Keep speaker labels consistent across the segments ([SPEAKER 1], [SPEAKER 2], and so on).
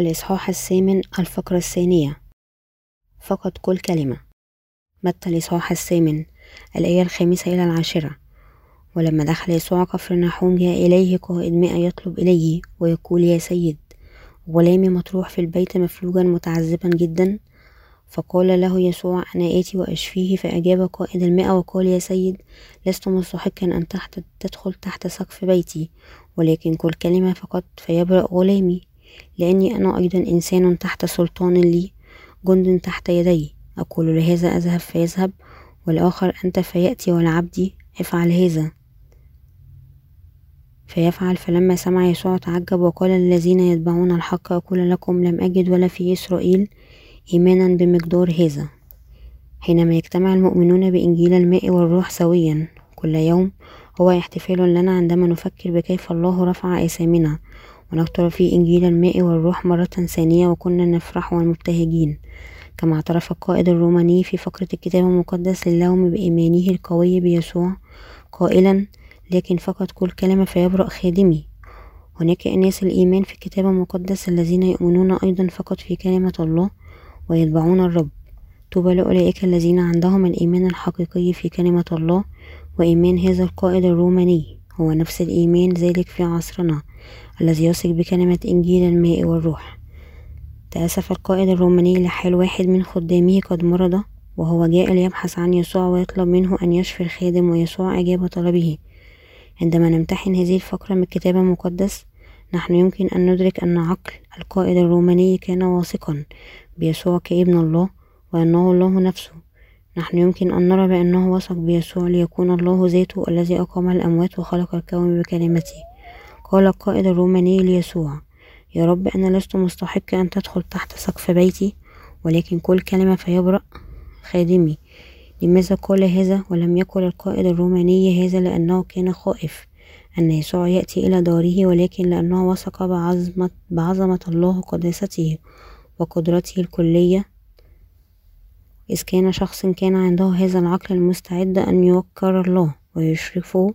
[SPEAKER 1] الإصحاح الثامن الفقرة الثانية. فقط كل كلمة. متى الإصحاح الثامن؟ الآية الخامسة إلى العاشرة. ولما دخل يسوع كفر نحوم جاء إليه قائد مئة يطلب إليه ويقول يا سيد غلامي مطروح في البيت مفلوجا متعذبا جدا. فقال له يسوع أنا آتي وأشفيه فأجاب قائد المئة وقال يا سيد لست مستحقا أن تحت تدخل تحت سقف بيتي ولكن كل كلمة فقط فيبرأ غلامي. لأني أنا أيضا إنسان تحت سلطان لي جند تحت يدي. أقول لهذا أذهب فيذهب والآخر أنت فيأتي ولعبدي افعل هذا. فيفعل فلما سمع يسوع تعجب وقال للذين يتبعون الحق أقول لكم لم أجد ولا في إسرائيل إيمانا بمقدار هذا. حينما يجتمع المؤمنون بإنجيل الماء والروح سويا كل يوم هو احتفال لنا عندما نفكر بكيف الله رفع آثامنا ونقترب في إنجيل الماء والروح مرة ثانية وكنا نفرح ومبتهجين كما اعترف القائد الروماني في فقرة الكتاب المقدس للوم بإيمانه القوي بيسوع قائلا لكن فقط كل كلمة فيبرأ خادمي. هناك أناس الإيمان في الكتاب المقدس الذين يؤمنون أيضا فقط في كلمة الله ويتبعون الرب. طوبى لأولئك الذين عندهم الإيمان الحقيقي في كلمة الله وإيمان هذا القائد الروماني. هو نفس الإيمان ذلك في عصرنا الذي يثق بكلمة إنجيل الماء والروح. تأسف القائد الروماني لحال واحد من خدامه قد مرض وهو جاء ليبحث عن يسوع ويطلب منه أن يشفي الخادم ويسوع أجاب طلبه. عندما نمتحن هذه الفقرة من الكتاب المقدس نحن يمكن أن ندرك أن عقل القائد الروماني كان واثقا بيسوع كابن الله وأنه الله نفسه. نحن يمكن أن نرى بأنه وثق بيسوع ليكون الله ذاته الذي أقام الأموات وخلق الكون بكلمته. قال القائد الروماني ليسوع يا رب أنا لست مستحق أن تدخل تحت سقف بيتي ولكن كل كلمة فيبرأ خادمي. لماذا قال هذا؟ ولم يقل القائد الروماني هذا لأنه كان خائف أن يسوع يأتي إلى داره ولكن لأنه وثق بعظمة, بعظمة الله وقداسته وقدرته الكلية إذ كان شخص كان عنده هذا العقل المستعد أن يوقر الله ويشرفه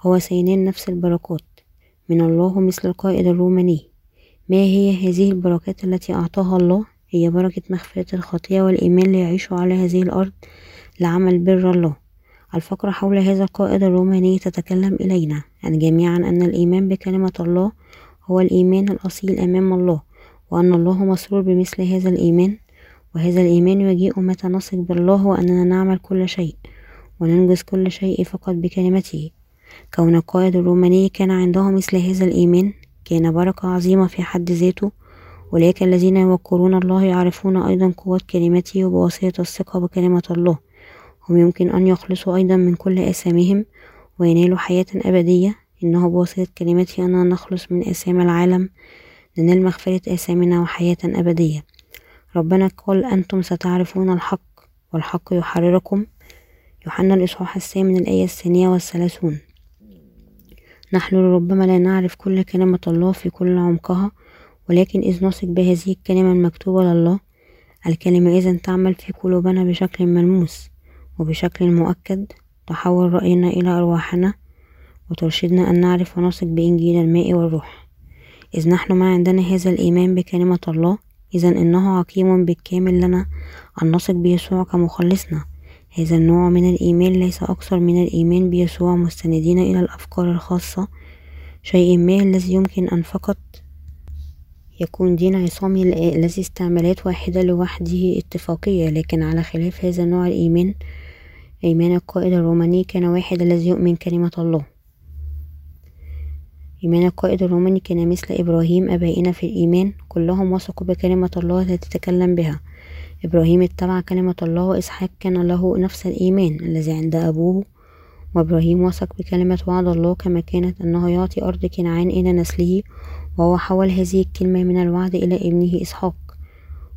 [SPEAKER 1] هو سينال نفس البركات. من الله مثل القائد الروماني. ما هي هذه البركات التي أعطاها الله؟ هي بركة مغفرة الخطية والإيمان ليعيش على هذه الأرض لعمل بر الله. الفقرة حول هذا القائد الروماني تتكلم إلينا أن جميعا أن الإيمان بكلمة الله هو الإيمان الأصيل أمام الله وأن الله مسرور بمثل هذا الإيمان. وهذا الإيمان يجيء متى نثق بالله وأننا نعمل كل شيء وننجز كل شيء فقط بكلمته. كون القائد الروماني كان عنده مثل هذا الإيمان كان بركة عظيمة في حد ذاته أولئك الذين يوقرون الله يعرفون أيضا قوة كلمته وبواسطة الثقة بكلمة الله. هم يمكن أن يخلصوا أيضا من كل آثامهم وينالوا حياة أبدية. إنه بواسطة كلمته أننا نخلص من آثام العالم ننال مغفرة آثامنا وحياة أبدية. ربنا قال أنتم ستعرفون الحق والحق يحرركم. يوحنا الإصحاح الثامن الآية الثانية والثلاثون. نحن ربما لا نعرف كل كلمة الله في كل عمقها ولكن إذ نثق بهذه الكلمة المكتوبة لله الكلمة إذا تعمل في قلوبنا بشكل ملموس وبشكل مؤكد تحول رأينا إلى أرواحنا وترشدنا أن نعرف ونثق بإنجيل الماء والروح. إذ نحن ما عندنا هذا الإيمان بكلمة الله إذا إنه عقيم بالكامل لنا. أن نثق بيسوع كمخلصنا. هذا النوع من الإيمان ليس أكثر من الإيمان بيسوع مستندين إلى الأفكار الخاصة. شيء ما الذي يمكن أن فقط يكون دين عصامي الذي استعمالات واحدة لوحده اتفاقية لكن على خلاف هذا النوع الإيمان إيمان القائد الروماني كان واحد الذي يؤمن كلمة الله. إيمان القائد الروماني كان مثل إبراهيم أبائنا في الإيمان كلهم وثقوا بكلمة الله التي تكلم بها. إبراهيم اتبع كلمة الله وإسحاق كان له نفس الإيمان الذي عند أبوه. وإبراهيم وثق بكلمة وعد الله كما كانت أنه يعطي أرض كنعان إلى نسله وهو حول هذه الكلمة من الوعد إلى ابنه إسحاق.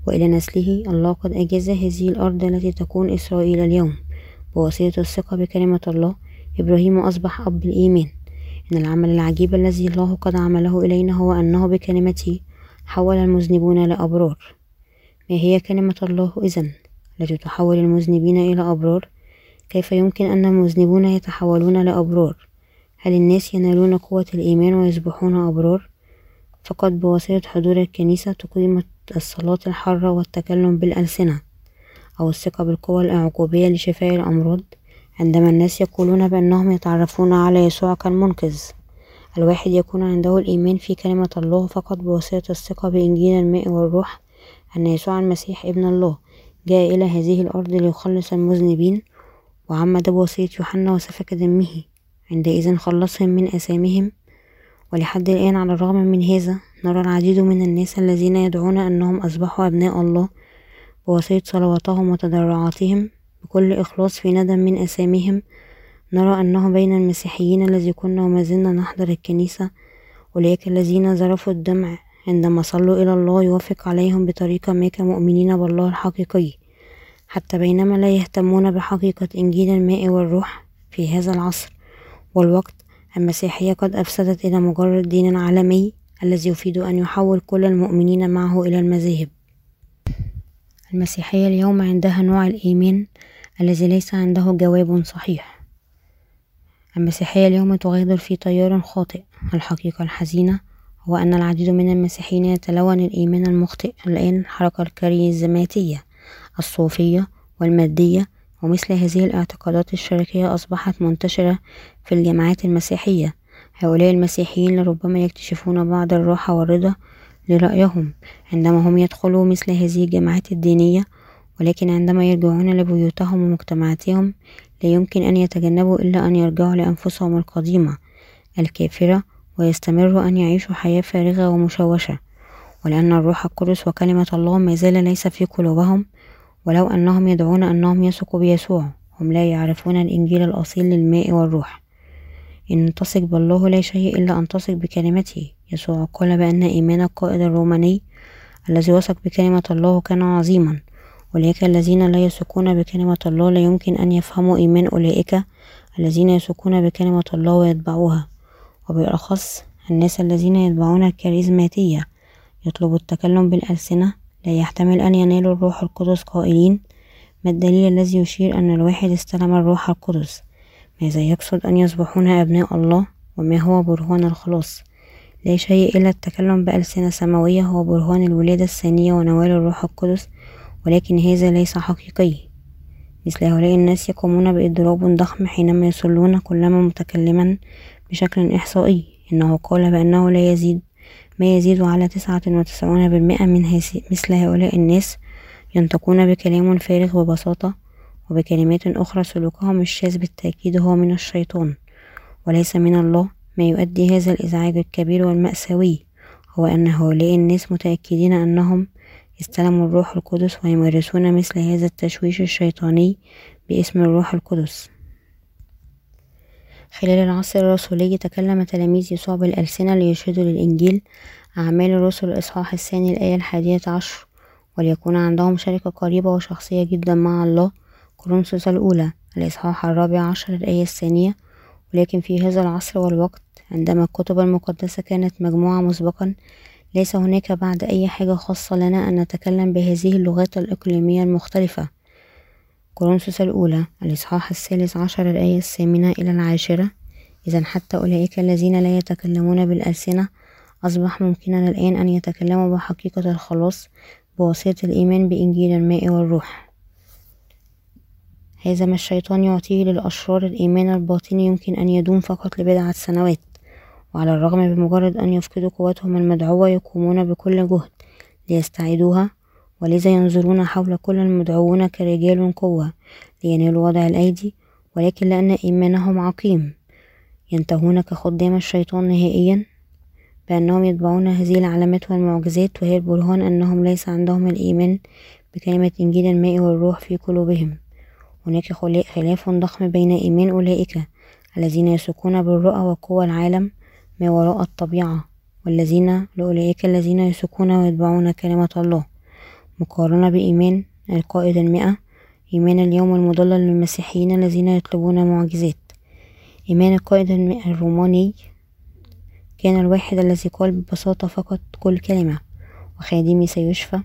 [SPEAKER 1] وإلى نسله الله قد أجاز هذه الأرض التي تكون إسرائيل اليوم. بواسطة الثقة بكلمة الله إبراهيم أصبح أب الإيمان. إن العمل العجيب الذي الله قد عمله إلينا هو أنه بكلمته حول المذنبون لأبرار ما هي كلمة الله إذن؟ التي تحول المذنبين إلى أبرار؟ كيف يمكن أن المذنبون يتحولون لأبرار هل الناس ينالون قوة الإيمان ويصبحون أبرار؟ فقط بواسطة حضور الكنيسة تقيم الصلاة الحارة والتكلم بالألسنة أو الثقة بالقوى الأعجوبية لشفاء الأمراض؟ عندما الناس يقولون بأنهم يتعرفون على يسوع كالمنقذ الواحد يكون عنده الإيمان في كلمة الله فقط بواسطة الثقة بإنجيل الماء والروح أن يسوع المسيح ابن الله جاء إلى هذه الأرض ليخلص المذنبين وعمد بواسطة يوحنا وسفك دمه. عندئذ خلصهم من آثامهم ولحد الآن على الرغم من هذا نرى العديد من الناس الذين يدعون أنهم أصبحوا أبناء الله بواسطة صلواتهم وتضرعاتهم. بكل إخلاص في ندم من أساميهم نرى أنه بين المسيحيين الذي كنا وما زلنا نحضر الكنيسة أولئك الذين ذرفوا الدمع عندما صلوا إلى الله يوافق عليهم بطريقة ما كمؤمنين بالله الحقيقي. حتى بينما لا يهتمون بحقيقة إنجيل الماء والروح في هذا العصر والوقت المسيحية قد أفسدت إلى مجرد دين عالمي الذي يفيد أن يحول كل المؤمنين معه إلى المذاهب. المسيحية اليوم عندها نوع الإيمان الذي ليس عنده جواب صحيح. المسيحية اليوم تغادر في تيار خاطئ. الحقيقة الحزينة هو أن العديد من المسيحيين يتلون الإيمان المخطئ الآن الحركة الكاريزماتية الصوفية والمادية ومثل هذه الاعتقادات الشركية أصبحت منتشرة في الجامعات المسيحية. هؤلاء المسيحيين لربما يكتشفون بعض الراحة والرضا لرأيهم عندما هم يدخلوا مثل هذه الجامعات الدينية ولكن عندما يرجعون لبيوتهم ومجتمعاتهم لا يمكن أن يتجنبوا إلا أن يرجعوا لأنفسهم القديمة الكافرة ويستمروا أن يعيشوا حياة فارغة ومشوشة. ولأن الروح القدس وكلمة الله ما زال ليس في قلوبهم ولو أنهم يدعون أنهم يثقوا بيسوع هم لا يعرفون الإنجيل الأصيل للماء والروح. إن تثق بالله لا شيء إلا أن تثق بكلمته. يسوع. قال بأن إيمان القائد الروماني الذي وثق بكلمة الله كان عظيما أولئك الذين لا يثقون بكلمة الله لا يمكن أن يفهموا إيمان أولئك الذين يثقون بكلمة الله ويتبعوها. وبالأخص الناس الذين يتبعون الكاريزماتية يطلب التكلم بالألسنة لا يحتمل أن ينالوا الروح القدس قائلين ما الدليل الذي يشير أن الواحد استلم الروح القدس؟ ماذا يقصد أن يصبحون أبناء الله؟ وما هو برهان الخلاص؟ لا شيء إلا التكلم بألسنة سماوية هو برهان الولادة الثانية ونوال الروح القدس ولكن هذا ليس حقيقي. مثل هؤلاء الناس يقومون بإضراب ضخم حينما يصلون كلما متكلما بشكل إحصائي. إنه قال بأنه لا يزيد ما يزيد على تسعة وتسعون بالمئة من مثل هؤلاء الناس ينطقون بكلام فارغ ببساطة وبكلمات أخرى سلوكهم الشاذ بالتأكيد هو من الشيطان وليس من الله. ما يؤدي هذا الإزعاج الكبير والمأساوي هو أن هؤلاء الناس متأكدين أنهم استلموا الروح القدس ويمارسون مثل هذا التشويش الشيطاني باسم الروح القدس. خلال العصر الرسولي تكلم تلاميذ يسوع بالألسنة ليشهدوا للإنجيل أعمال الرسل الإصحاح الثاني الآية الحادية عشر وليكون عندهم شركة قريبة وشخصية جدا مع الله. كورنثوس الأولى الإصحاح الرابع عشر الآية الثانية ولكن في هذا العصر والوقت عندما الكتب المقدسة كانت مجموعة مسبقا ليس هناك بعد أي حاجة خاصة لنا أن نتكلم بهذه اللغات الإقليمية المختلفة. كورنثوس الأولى الإصحاح الثالث عشر الآية الثامنة إلى العاشرة. إذا حتى أولئك الذين لا يتكلمون بالألسنة أصبح ممكنا الآن أن يتكلموا بحقيقة الخلاص بواسطة الإيمان بإنجيل الماء والروح. هذا ما الشيطان يعطيه للأشرار الإيمان الباطني يمكن أن يدوم فقط لبضعة سنوات وعلى الرغم بمجرد أن يفقدوا قوتهم المدعوة يقومون بكل جهد ليستعيدوها ولذا ينظرون حول كل المدعوون كرجال قوة لينالوا وضع الأيدي ولكن لأن إيمانهم عقيم ينتهون كخدام الشيطان نهائيا؟ بأنهم يتبعون هذه العلامات والمعجزات وهي البرهان أنهم ليس عندهم الإيمان بكلمة إنجيل الماء والروح في قلوبهم. هناك خلاف ضخم بين إيمان أولئك الذين يسكون بالرؤى وقوى العالم ما وراء الطبيعة والذين لأولئك الذين يسكون ويتبعون كلمة الله. مقارنة بإيمان القائد المئة إيمان اليوم المضلل للمسيحيين الذين يطلبون معجزات. إيمان القائد المئة الروماني كان الواحد الذي قال ببساطة فقط كل كلمة وخادمي سيشفى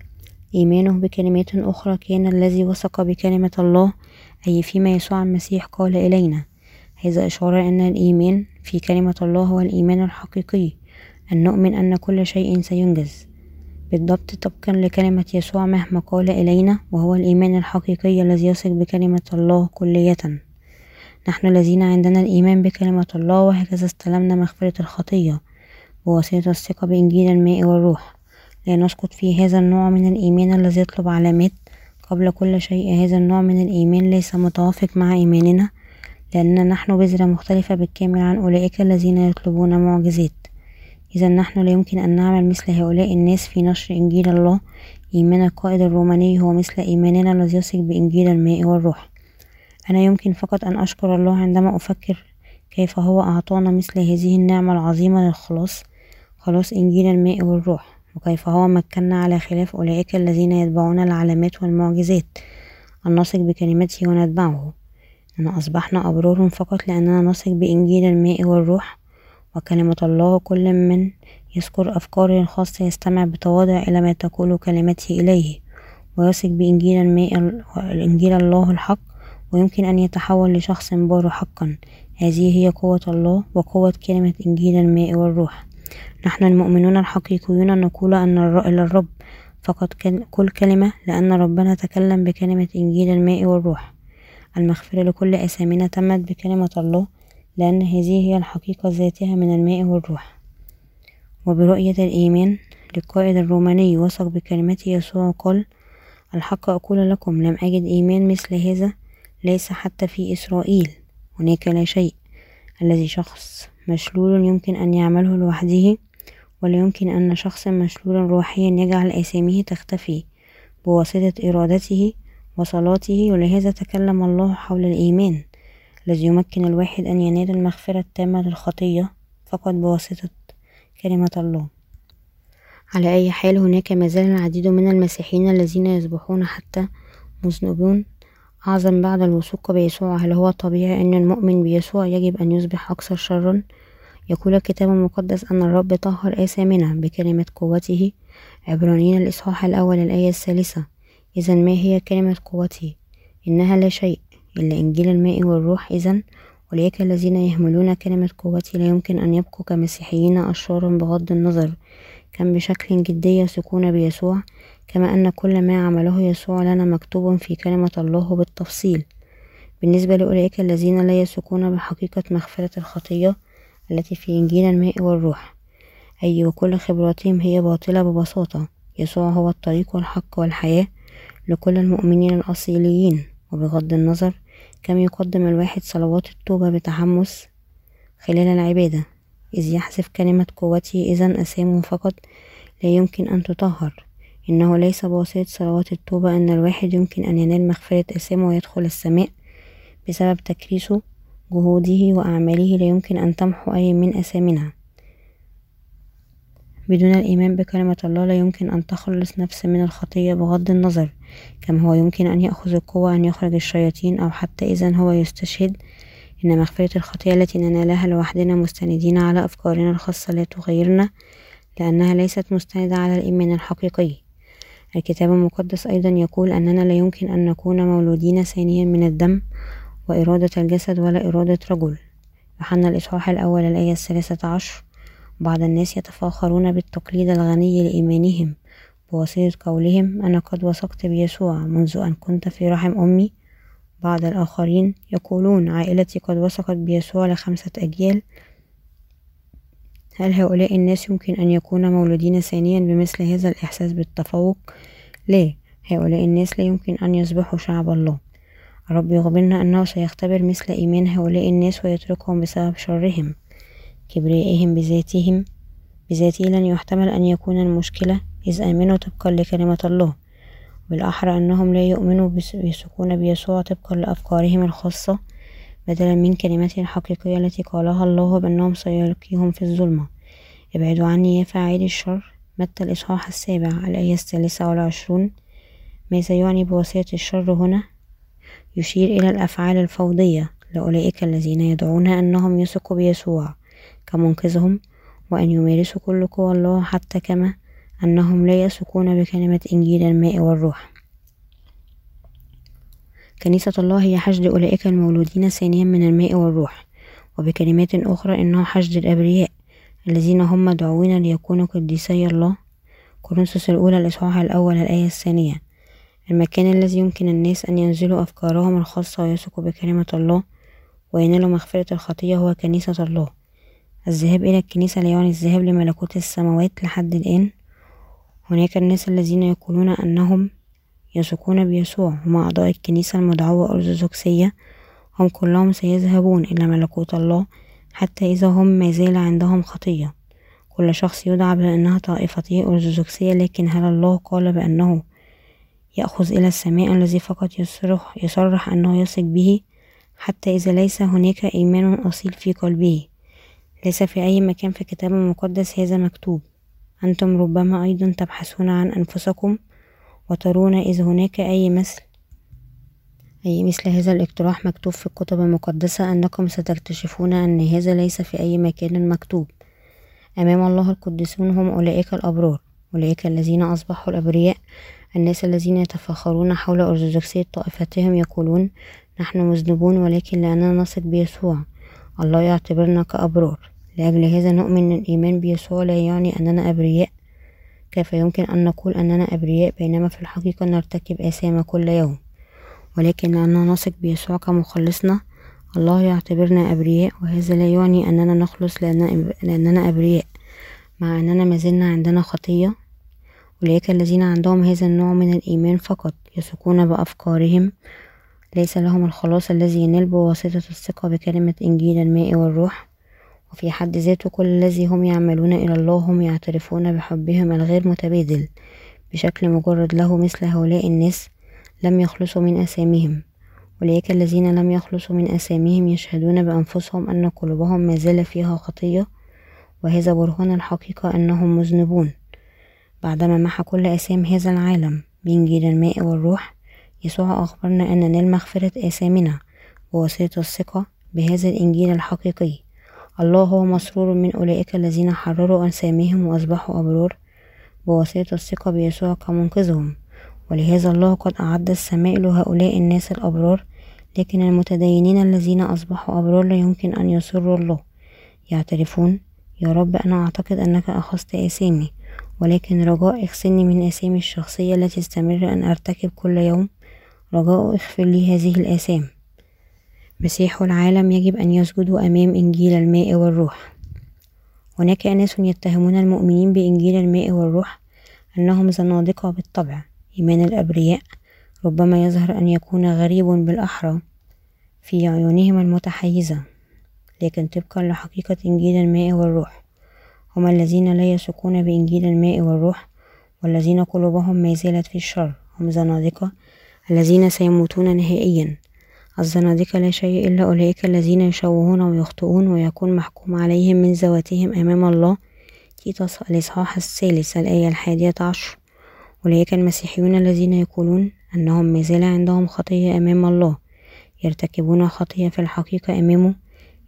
[SPEAKER 1] إيمانه بكلمات أخرى كان الذي وثق بكلمة الله أي فيما يسوع المسيح قال إلينا. هذا إشارة أن الإيمان في كلمة الله هو الإيمان الحقيقي. أن نؤمن أن كل شيء سينجز. بالضبط طبقا لكلمة يسوع مهما قال إلينا وهو الإيمان الحقيقي الذي يثق بكلمة الله كلية نحن الذين عندنا الإيمان بكلمة الله وهكذا استلمنا مغفرة الخطية بواسطة الثقة بإنجيل الماء والروح. لا نسقط في هذا النوع من الإيمان الذي يطلب علامات قبل كل شيء هذا النوع من الإيمان ليس متوافق مع إيماننا لأننا نحن بذرة مختلفة بالكامل عن أولئك الذين يطلبون معجزات. إذا نحن لا يمكن أن نعمل مثل هؤلاء الناس في نشر إنجيل الله. إيمان القائد الروماني هو مثل إيماننا الذي يثق بإنجيل الماء والروح. أنا يمكن فقط أن أشكر الله عندما أفكر كيف هو أعطانا مثل هذه النعمة العظيمة للخلاص خلاص إنجيل الماء والروح. وكيف هو مكنا على خلاف أولئك الذين يتبعون العلامات والمعجزات. أن نثق بكلمته ونتبعه. أن أصبحنا أبرار فقط لأننا نثق بإنجيل الماء والروح. وكلمة الله كل من يذكر أفكاره الخاصة يستمع بتواضع إلى ما تقول كلمته إليه. ويثق بإنجيل الماء إنجيل الله الحق. ويمكن أن يتحول لشخص بار حقا. هذه هي قوة الله وقوة كلمة إنجيل الماء والروح. نحن المؤمنون الحقيقيون نقول أن إلى الرب. فقط كل كلمة لأن ربنا تكلم بكلمة إنجيل الماء والروح. المغفرة لكل أسامينا تمت بكلمة الله لأن هذه هي الحقيقة ذاتها من الماء والروح. وبرؤية الإيمان للقائد الروماني وثق بكلمة يسوع قال الحق أقول لكم لم أجد إيمان مثل هذا ليس حتى في إسرائيل هناك لا شيء. الذي شخص مشلول يمكن أن يعمله لوحده ولا يمكن أن شخص مشلول روحيا يجعل آثامه تختفي. بواسطة إرادته وصلاته ولهذا تكلم الله حول الإيمان. الذي يمكن الواحد أن ينال المغفرة التامة للخطية فقط بواسطة كلمة الله. على أي حال هناك مازال العديد من المسيحيين الذين يصبحون حتى مذنبون أعظم بعد الوثوق بيسوع هل هو طبيعي أن المؤمن بيسوع يجب أن يصبح أكثر شرا؟ يقول الكتاب المقدس أن الرب طهر آثامنا بكلمة قوته. عبرانيين الإصحاح الأول الآية الثالثة. إذا ما هي كلمة قوته؟ إنها لا شيء إلا إنجيل الماء والروح. إذا أولئك الذين يهملون كلمة قوتي لا يمكن أن يبقوا كمسيحيين أشرارا بغض النظر. كم بشكل جدي يثقون بيسوع؟ كما أن كل ما عمله يسوع لنا مكتوب في كلمة الله بالتفصيل. بالنسبة لأولئك الذين لا يثقون بحقيقة مغفرة الخطية التي في إنجيل الماء والروح أي وكل خبراتهم هي باطلة ببساطة. يسوع هو الطريق والحق والحياة لكل المؤمنين الأصيليين وبغض النظر كم يقدم الواحد صلوات التوبة بتحمس خلال العبادة إذ يحذف كلمة قوته إذا أسامه فقط لا يمكن أن تطهر. إنه ليس بواسطة صلوات التوبة أن الواحد يمكن أن ينال مغفرة أسامه ويدخل السماء بسبب تكريسه جهوده وأعماله لا يمكن أن تمحو أي من أسامنا بدون الإيمان بكلمة الله لا يمكن أن تخلص نفس من الخطية بغض النظر كما هو يمكن أن يأخذ القوة أن يخرج الشياطين أو حتى إذا هو يستشهد. إن مغفرة الخطية التي ننالها لوحدنا مستندين على أفكارنا الخاصة لا تغيرنا لأنها ليست مستندة على الإيمان الحقيقي. الكتاب المقدس أيضا يقول أننا لا يمكن أن نكون مولودين ثانيا من الدم وإرادة الجسد ولا إرادة رجل. يوحنا الإصحاح الأول الآية الثالثة عشر. بعض الناس يتفاخرون بالتقليد الغني لإيمانهم بواسطة قولهم أنا قد وثقت بيسوع منذ أن كنت في رحم أمي. بعض الآخرين يقولون عائلتي قد وثقت بيسوع لخمسة أجيال. هل هؤلاء الناس يمكن أن يكونوا مولودين ثانيا بمثل هذا الإحساس بالتفوق؟ لا هؤلاء الناس لا يمكن أن يصبحوا شعب الله. الرب يخبرنا أنه سيختبر مثل إيمان هؤلاء الناس ويتركهم بسبب شرهم كبريائهم بذاتهم. بذاته لن يحتمل أن يكون المشكلة إذ آمنوا طبقا لكلمة الله. بالأحرى أنهم لا يؤمنوا بيثقون بيسوع طبقا لأفكارهم الخاصة. بدلا من كلمته الحقيقية التي قالها الله بأنهم سيلقيهم في الظلمة. ابعدوا عني يا فاعلي الشر. متى الإصحاح السابع؟ الآية الثالثة والعشرون. ماذا يعني بوصية الشر هنا؟ يشير إلى الأفعال الفوضية. لأولئك الذين يدعون أنهم يثقوا بيسوع كمنقذهم وأن يمارسوا كل قوى الله حتى كما أنهم لا يثقون بكلمة إنجيل الماء والروح. كنيسة الله هي حشد أولئك المولودين ثانيا من الماء والروح وبكلمات أخرى إنه حشد الأبرياء الذين هم مدعوين ليكونوا قديسي الله. كورنثوس الأولى الإصحاح الأول الآية الثانية. المكان الذي يمكن الناس أن ينزلوا أفكارهم الخاصة ويثقوا بكلمة الله وينالوا مغفرة الخطية هو كنيسة الله. الذهاب إلى الكنيسة لا يعني الذهاب لملكوت السماوات لحد الآن. هناك الناس الذين يقولون أنهم يثقون بيسوع هم أعضاء الكنيسة المدعوة أرثوذكسية. هم كلهم سيذهبون إلى ملكوت الله حتى إذا هم ما زال عندهم خطية. كل شخص يدعى بأنها طائفته أرثوذكسية لكن هل الله قال بأنه يأخذ إلى السماء الذي فقط يصرح, يصرح أنه يثق به؟ حتى إذا ليس هناك إيمان أصيل في قلبه. ليس في أي مكان في الكتاب المقدس هذا مكتوب. أنتم ربما أيضا تبحثون عن أنفسكم وترون إذا هناك أي مثل؟ أي مثل هذا الاقتراح مكتوب في الكتب المقدسة أنكم ستكتشفون أن هذا ليس في أي مكان مكتوب. أمام الله القديسون هم أولئك الأبرار أولئك الذين أصبحوا الأبرياء الناس الذين يتفاخرون حول أرثوذكسية طائفتهم يقولون نحن مذنبون ولكن لأننا نثق بيسوع. الله يعتبرنا كأبرار. لأجل هذا نؤمن أن الإيمان بيسوع لا يعني أننا أبرياء. كيف يمكن أن نقول أننا أبرياء بينما في الحقيقة نرتكب آثام كل يوم؟ ولكن لأننا نثق بيسوع كمخلصنا الله يعتبرنا أبرياء وهذا لا يعني أننا نخلص لأننا أبرياء مع أننا ما زلنا عندنا خطية. أولئك الذين عندهم هذا النوع من الإيمان فقط يثقون بأفكارهم. ليس لهم الخلاص الذي ينال بواسطة الثقة بكلمة إنجيل الماء والروح. وفي حد ذاته كل الذي هم يعملون إلى الله هم يعترفون بحبهم الغير متبادل بشكل مجرد له مثل هؤلاء الناس لم يخلصوا من أساميهم. أولئك الذين لم يخلصوا من أساميهم يشهدون بأنفسهم أن قلوبهم ما زال فيها خطية وهذا برهان الحقيقة أنهم مذنبون. بعدما محى كل أسام هذا العالم بإنجيل الماء والروح يسوع أخبرنا أن ننال مغفرة آثامنا بواسطة الثقة بهذا الإنجيل الحقيقي. الله هو مسرور من أولئك الذين حرروا أنسامهم وأصبحوا أبرار بواسطة الثقة بيسوع كمنقذهم. ولهذا الله قد أعد السماء لهؤلاء الناس الأبرار لكن المتدينين الذين أصبحوا أبرار لا يمكن أن يسروا الله. يعترفون يا رب أنا أعتقد أنك أخذت آثامي ولكن رجاء اغسلني من آثامي الشخصية التي استمر أن أرتكب كل يوم رجاء اغفر لي هذه الآثام مسيح العالم يجب أن يسجدوا أمام إنجيل الماء والروح. هناك أناس يتهمون المؤمنين بإنجيل الماء والروح أنهم زنادقة بالطبع إيمان الأبرياء ربما يظهر أن يكون غريب بالأحرى في عيونهم المتحيزة. لكن طبقا لحقيقة إنجيل الماء والروح هم الذين لا يثقون بإنجيل الماء والروح والذين قلوبهم ما زالت في الشر. هم زنادقة الذين سيموتون نهائيا. الزنادقة لا شيء إلا أولئك الذين يشوهون ويخطئون ويكون محكوم عليهم من ذواتهم أمام الله. تيتوس الإصحاح الثالث الآية الحادية عشر. أولئك المسيحيون الذين يقولون أنهم ما زال عندهم خطية أمام الله. يرتكبون خطية في الحقيقة أمامه.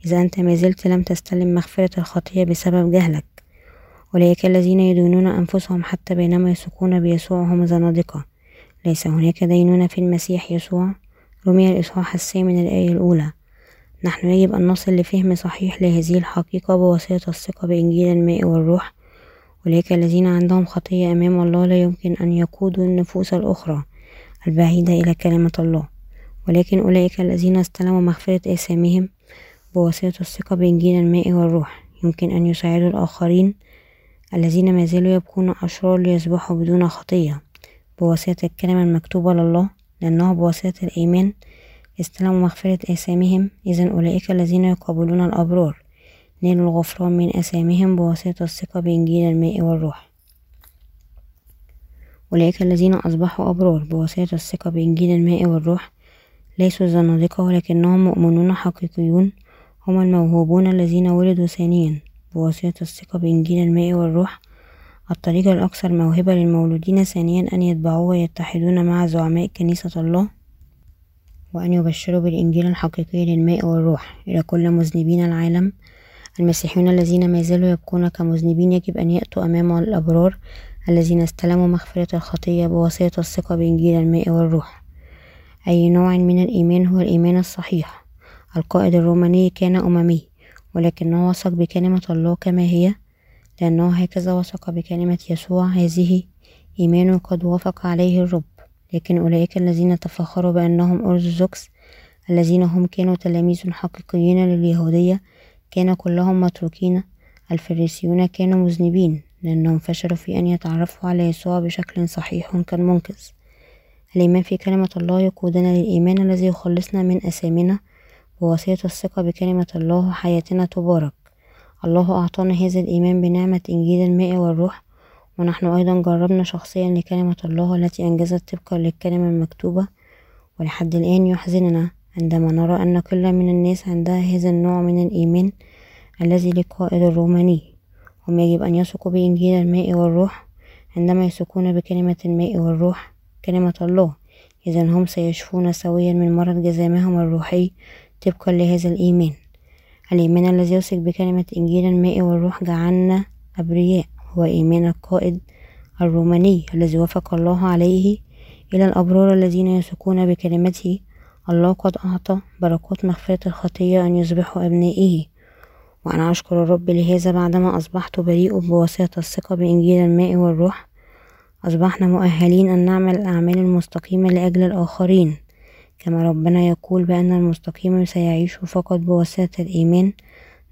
[SPEAKER 1] إذا أنت ما زلت لم تستلم مغفرة الخطية بسبب جهلك. أولئك الذين يدونون أنفسهم حتى بينما يثقون بيسوع هم زنادقة. ليس هناك دينونة في المسيح يسوع. رمي الإصحاح الثامن الآية الأولى. نحن يجب أن نصل لفهم صحيح لهذه الحقيقة بواسطة الثقة بإنجيل الماء والروح أولئك الذين عندهم خطية أمام الله لا يمكن أن يقودوا النفوس الأخرى البعيدة إلى كلمة الله. ولكن أولئك الذين استلموا مغفرة آثامهم بواسطة الثقة بإنجيل الماء والروح. يمكن أن يساعدوا الآخرين الذين ما زالوا يبقون أشرار ليصبحوا بدون خطية بواسطة الكلمة المكتوبة لله لأنه بواسطة الإيمان استلموا مغفرة آثامهم إذا أولئك الذين يقابلون الأبرار. نالوا الغفران من آثامهم بواسطة الثقة بإنجيل الماء والروح. أولئك الذين أصبحوا أبرار بواسطة الثقة بإنجيل الماء والروح. ليسوا زنادقة ولكنهم مؤمنون حقيقيون. هم الموهوبون الذين ولدوا ثانيا بواسطة الثقة بإنجيل الماء والروح. الطريقة الأكثر موهبة للمولودين ثانيا أن يتبعوا ويتحدون مع زعماء كنيسة الله وأن يبشروا بالإنجيل الحقيقي للماء والروح. إلى كل مذنبين العالم المسيحيون الذين ما زالوا يبقون كمذنبين يجب أن يأتوا أمام الأبرار الذين استلموا مغفرة الخطية بواسطة الثقة بإنجيل الماء والروح. أي نوع من الإيمان هو الإيمان الصحيح. القائد الروماني كان أممي ولكنه وثق بكلمة الله كما هي لأنه هكذا وثق بكلمة يسوع هذه إيمان قد وافق عليه الرب. لكن أولئك الذين تفخروا بأنهم أرثوذكس الذين هم كانوا تلاميذ حقيقيين لليهودية كان كلهم متروكين. الفريسيون كانوا مذنبين لأنهم فشلوا في أن يتعرفوا على يسوع بشكل صحيح كالمنقذ. الإيمان في كلمة الله يقودنا للإيمان الذي يخلصنا من أثامنا بواسطة الثقة بكلمة الله حياتنا تبارك. الله أعطانا هذا الإيمان بنعمة إنجيل الماء والروح ونحن أيضا جربنا شخصيا لكلمة الله التي أنجزت طبقا للكلمة المكتوبة ولحد الآن يحزننا عندما نرى أن كل من الناس عندها هذا النوع من الإيمان الذي للقائد الروماني. هم يجب أن يثقوا بإنجيل الماء والروح عندما يثقون بكلمة الماء والروح كلمة الله. إذا هم سيشفون سويا من مرض جزامهم الروحي طبقا لهذا الإيمان. الإيمان الذي يثق بكلمة إنجيل الماء والروح جعلنا أبرياء هو إيمان القائد الروماني الذي وافق الله عليه إلى الأبرار الذين يثقون بكلمته. الله قد أعطى بركات مغفرة الخطية أن يصبحوا أبنائه. وأنا أشكر الرب لهذا بعدما أصبحت بريء بواسطة الثقة بإنجيل الماء والروح. أصبحنا مؤهلين أن نعمل الأعمال المستقيمة لأجل الآخرين. كما ربنا يقول بأن المستقيم سيعيش فقط بواسطة الإيمان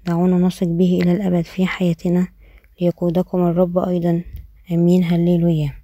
[SPEAKER 1] دعونا نثق به إلى الأبد في حياتنا ليقودكم الرب أيضا. آمين. هللويا.